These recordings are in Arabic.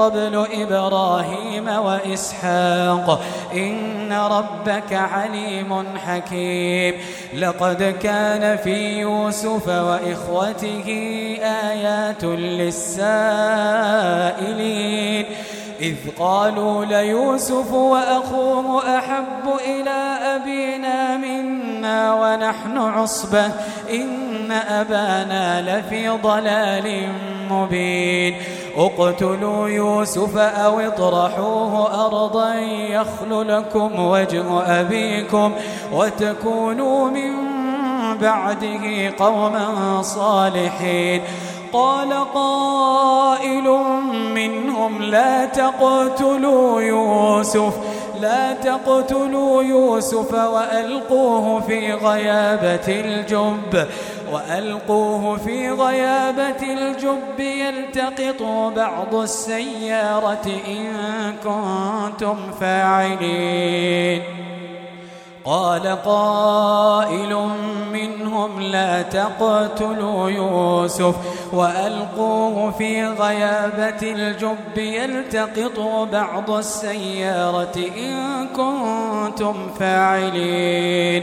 إبراهيم وإسحاق. إن ربك عليم حكيم. لقد كان في يوسف وإخوته آيات للسائلين. إذ قالوا ليوسف وأخوه أحب إلى أبينا منا ونحن عصبة. إن أبانا لفي ضلال مبين. اقتلوا يوسف أو اطرحوه أرضا يخل لكم وجه أبيكم وتكونوا من بعده قوما صالحين. قال قائل منهم لا تقتلوا يوسف لا تقتلوا يوسف وألقوه في غيابة الجب. وألقوه في غيابة الجب يلتقط بعض السيارة إن كنتم فاعلين. قال قائل منهم لا تقتلوا يوسف. وألقوه في غيابة الجب يلتقط بعض السيارة إن كنتم فاعلين.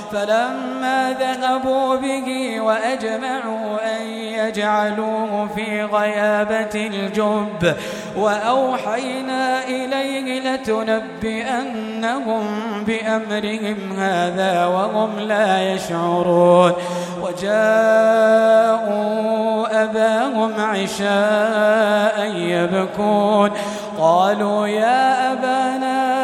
فلما ذهبوا به وأجمعوا أن يجعلوه في غيابة الجب وأوحينا إليه لتنبئنهم بأمرهم هذا وهم لا يشعرون وجاءوا أباهم عشاء يبكون قالوا يا أبانا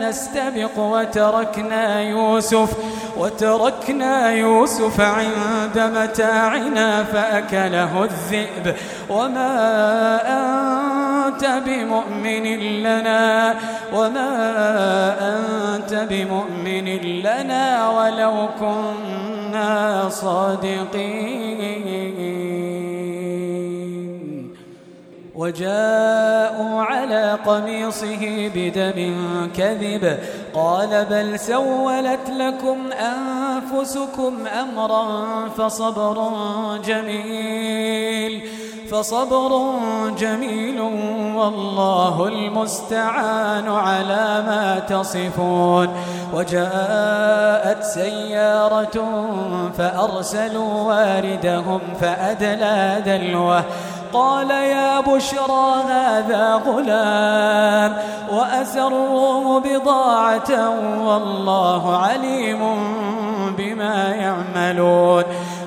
نستبق وتركنا يوسف وتركنا يوسف عند متاعنا فأكله الذئب. وما أنت بمؤمن لنا وما أنت بمؤمن لنا ولو كنا صادقين. وجاءوا على قميصه بدم كذب قال بل سولت لكم أنفسكم أمرا فصبر جميل فصبر جميل والله المستعان على ما تصفون وجاءت سيارة فأرسلوا واردهم فأدلى دلوه قال يا بشرى هذا غلام وأسروه بضاعة والله عليم بما يعملون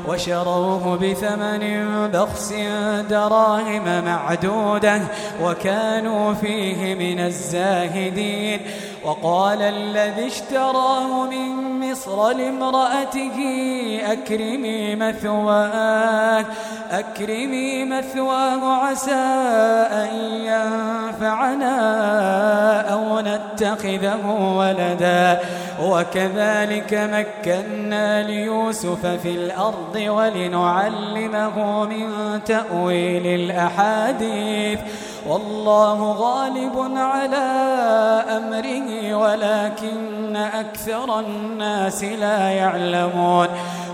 وشروه بثمن بخس دراهم معدودة وكانوا فيه من الزاهدين. وقال الذي اشتراه من مصر لامرأته أكرمي مثواه أكرمي مثواه عسى أن ينفعنا أو نتخذه ولدا. وكذلك مكنا ليوسف في الأرض ولنعلمه من تأويل الأحاديث. والله غالب على أمره ولكن أكثر الناس لا يعلمون.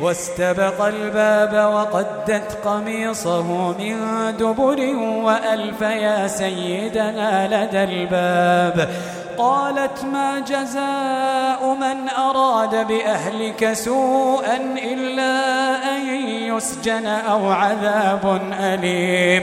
واستبق الباب وقدت قميصه من دبر وألف يا سيدنا لدى الباب. قالت ما جزاء من أراد بأهلك سوءا إلا أن يسجن أو عذاب أليم.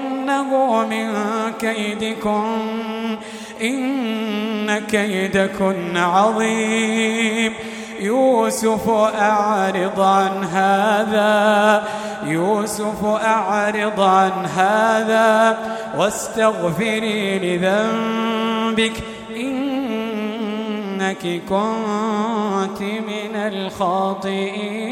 إنه من كيدكم إن كيدكن عظيم. يوسف أعرض عن هذا يوسف أعرض عن هذا. واستغفري لذنبك إنك كنت من الخاطئين.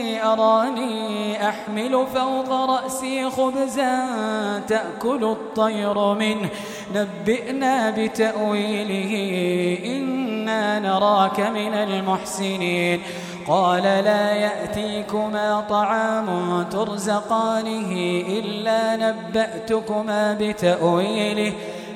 أراني أحمل فوق رأسي خبزا تأكل الطير منه. نبئنا بتأويله إنا نراك من المحسنين. قال لا يأتيكما طعام ترزقانه إلا نبأتكما بتأويله.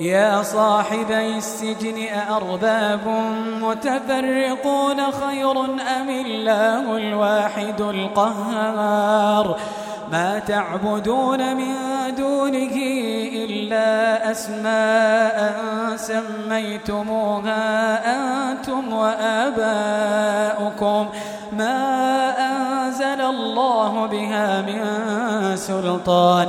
يا صاحبي السجن أأرباب متفرقون خير أم الله الواحد القهار؟ ما تعبدون من دونه إلا أسماء سميتموها أنتم وآباؤكم. ما أنزل الله بها من سلطان.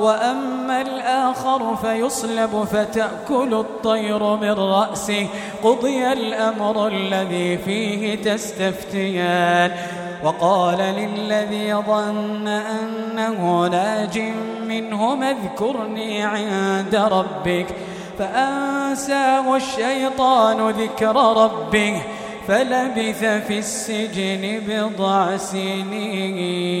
وأما الآخر فيصلب فتأكل الطير من رأسه. قضي الأمر الذي فيه تستفتيان. وقال للذي ظن أنه ناج منهم اذكرني عند ربك. فأنساه الشيطان ذكر ربه. فلبث في السجن بضع سنين.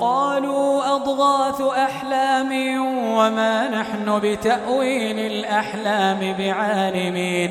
قالوا أضغاث أحلام وما نحن بتأويل الأحلام بعالمين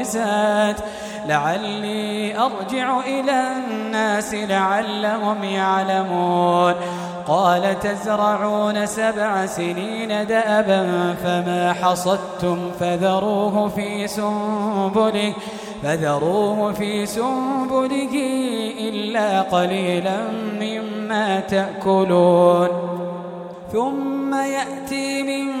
يابسات لعلي أرجع إلى الناس لعلهم يعلمون. قال تزرعون سبع سنين دأبا فما حصدتم فذروه في سنبله فذروه في سنبله إلا قليلا مما تأكلون. ثم يأتي من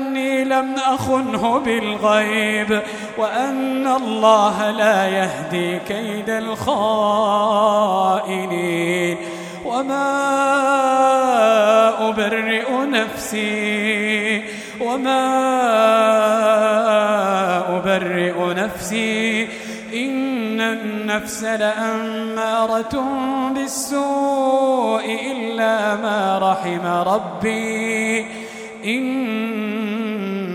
أني لم أخنه بالغيب وأن الله لا يهدي كيد الخائنين. وما أبرئ نفسي وما أبرئ نفسي. إن النفس لأمارة بالسوء إلا ما رحم ربي.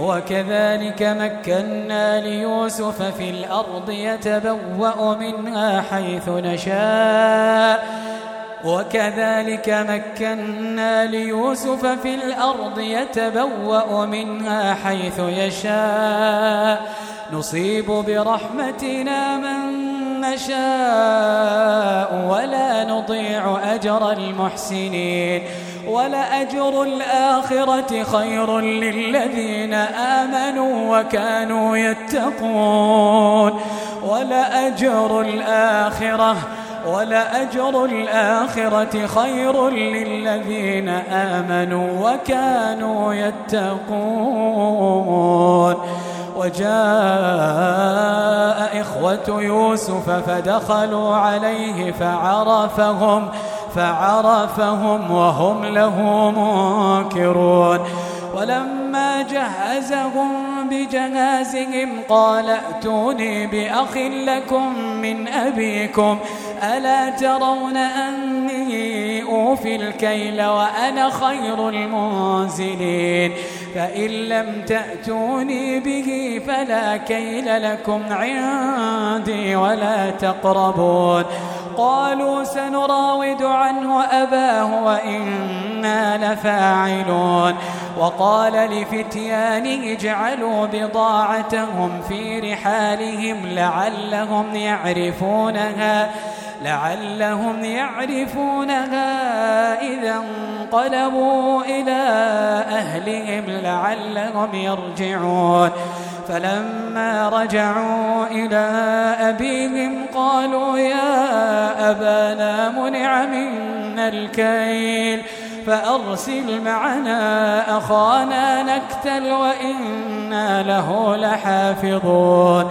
وكذلك مكنا ليوسف في الأرض يتبوأ منها حيث نشاء. وكذلك مكنا ليوسف في الأرض يتبوأ منها حيث يشاء. نصيب برحمتنا من نشاء ولا نضيع أجر المحسنين. ولأجر الآخرة خير للذين آمنوا وكانوا يتقون. ولأجر الآخرة ولأجر الآخرة خير للذين آمنوا وكانوا يتقون. وجاء إخوة يوسف فدخلوا عليه فعرفهم فعرفهم وهم له منكرون ولما جهزهم بجهازهم قال ائتوني بأخ لكم من أبيكم. ألا ترون أني أوفي الكيل وأنا خير المنزلين؟ فإن لم تأتوني به فلا كيل لكم عندي ولا تقربون. قالوا سنراود عنه أباه وإنا لفاعلون. وقال لفتيانه اجعلوا بضاعتهم في رحالهم لعلهم يعرفونها. لعلهم يعرفونها إذا انقلبوا إلى أهلهم لعلهم يرجعون. فلما رجعوا إلى أبيهم قالوا يا أبانا منع منا الكيل فأرسل معنا أخانا نكتل وإنا له لحافظون.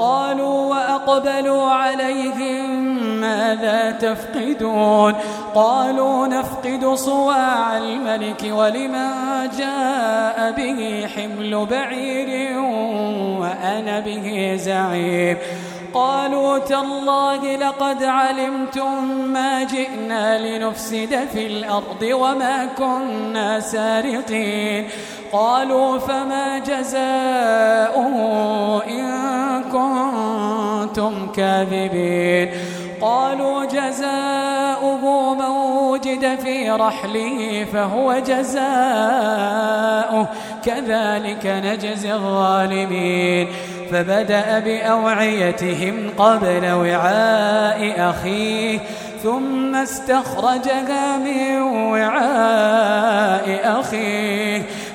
قالوا وأقبلوا عليهم ماذا تفقدون؟ قالوا نفقد صواع الملك ولمن جاء به حمل بعير وأنا به زعيم. قالوا تالله لقد علمتم ما جئنا لنفسد في الأرض وما كنا سارقين. قالوا فما جزاؤه كاذبين قالوا جزاؤه من وجد في رحله فهو جزاؤه كذلك نجزي الظالمين. فبدأ بأوعيتهم قبل وعاء أخيه ثم استخرجها من وعاء أخيه.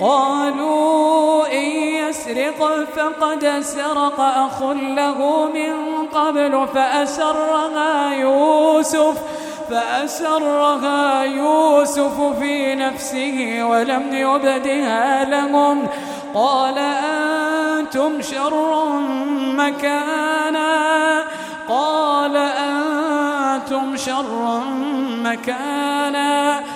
قالوا إن يسرق فقد سرق أخ له من قبل فأسرها يوسف فأسرها يوسف في نفسه ولم يبدها لهم. قال أنتم شر مكانا. قال أنتم شر مكانا.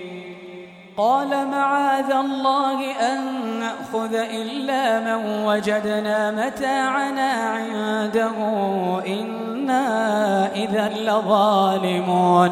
قال معاذ الله أن نأخذ إلا من وجدنا متاعنا عنده إنا إذا لظالمون.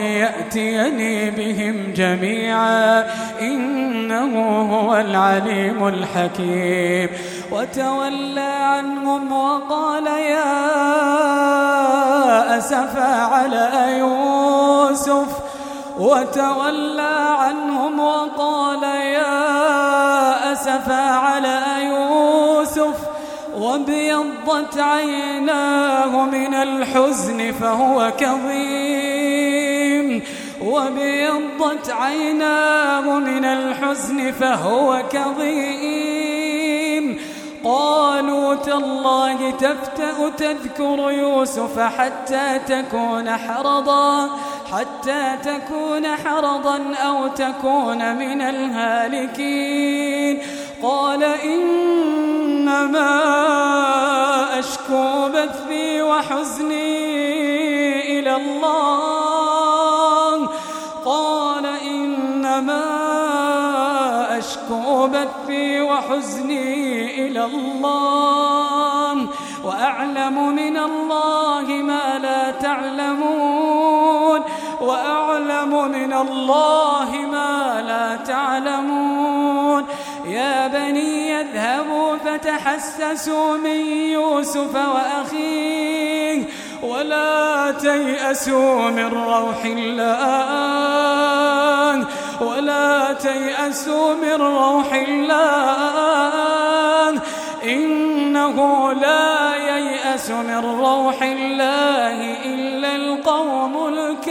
يأتيني بهم جميعا. إنه هو العليم الحكيم. وتولى عنهم وقال يا أسفى على يوسف. وتولى عنهم وقال يا أسفا على يوسف. وابيضت عيناه من الحزن فهو كظيم. وابيضت عيناه من الحزن فهو كظيم. قالوا تالله تفتأ تذكر يوسف حتى تكون حرضا حتى تكون حرضا أو تكون من الهالكين. قال إنما أشكو بثي وحزني إلى الله. أشكو بثي وحزني إلى الله وأعلم من الله ما لا تعلمون وأعلم من الله ما لا تعلمون يا بني اذهبوا فتحسسوا من يوسف وأخيه ولا تيأسوا من روح الله ولا تيأسوا من روح الله. إنه لا ييأس من روح الله إلا القوم الكافرون.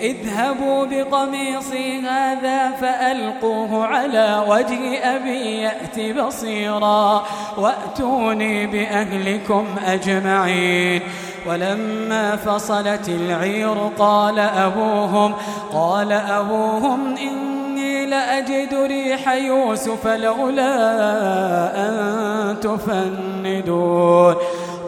اذهبوا بقميصي هذا فألقوه على وجه أبي يأت بصيرا وأتوني بأهلكم أجمعين. ولما فصلت العير قال أبوهم قال أبوهم إني لأجد ريح يوسف لولا أن تفندون.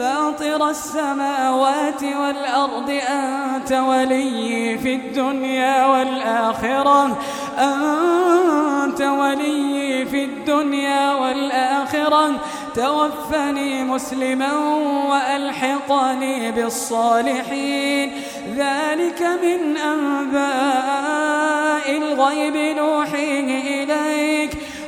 فاطر السماوات والأرض أنت ولي في الدنيا والآخرة. أنت ولي في الدنيا والآخرة. توفني مسلما وألحقني بالصالحين. ذلك من أنباء الغيب نوحيه إليك.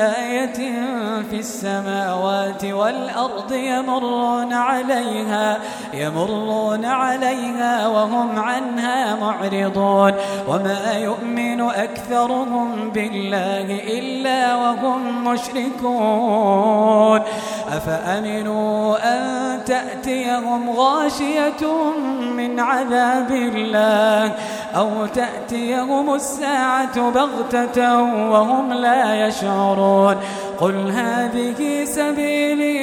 آية في السماوات والأرض يمرون عليها يمرون عليها وهم عنها معرضون. وما يؤمن أكثرهم بالله إلا وهم مشركون. أفأمنوا أن تأتيهم غاشية من عذاب الله أو تأتيهم الساعة بغتة وهم لا يشعرون. قل هذه سبيلي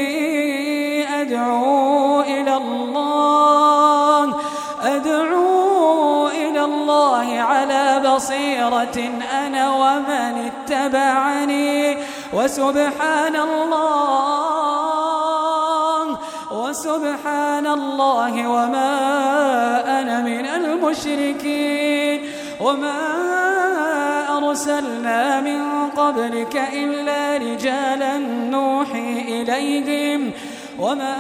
أدعو إلى الله أدعو إلى الله على بصيرة أنا ومن اتبعني وسبحان الله وسبحان الله وما أنا من المشركين وما أرسلنا من قبلك إلا رجالا نوحي إليهم وما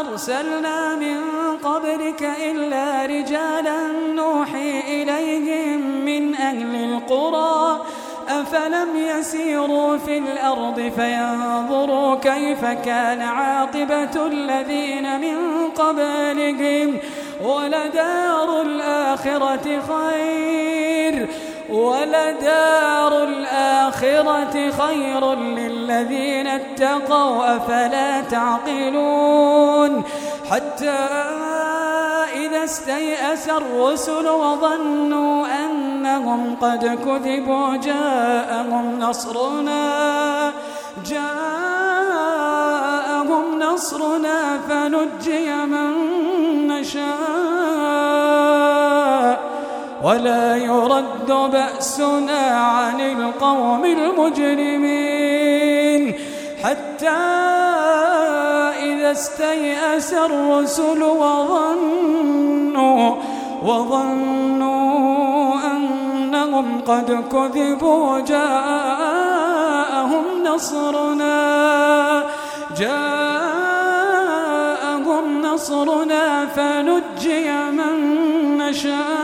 أرسلنا من قبلك إلا رجالا نوحي إليهم من أهل القرى أفلم يسيروا في الأرض فينظروا كيف كان عاقبة الذين من قبلهم ولدار الآخرة خير ولدار الآخرة خير للذين اتقوا أفلا تعقلون؟ حتى إذا استيأس الرسل وظنوا أنهم قد كذبوا جاءهم نصرنا جاءهم نصرنا فنجي من نشاء. ولا يرد بأسنا عن القوم المجرمين. حتى إذا استيأس الرسل وظنوا وظنوا أنهم قد كذبوا جاءهم نصرنا. جاءهم نصرنا فنجي من نشاء.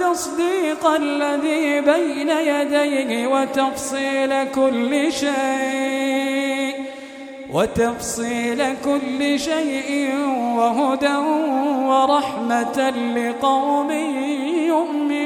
تصديق الذي بين يديه وتفصيل كل شيء وتفصيل كل شيء وهدى ورحمة لقوم يؤمنون.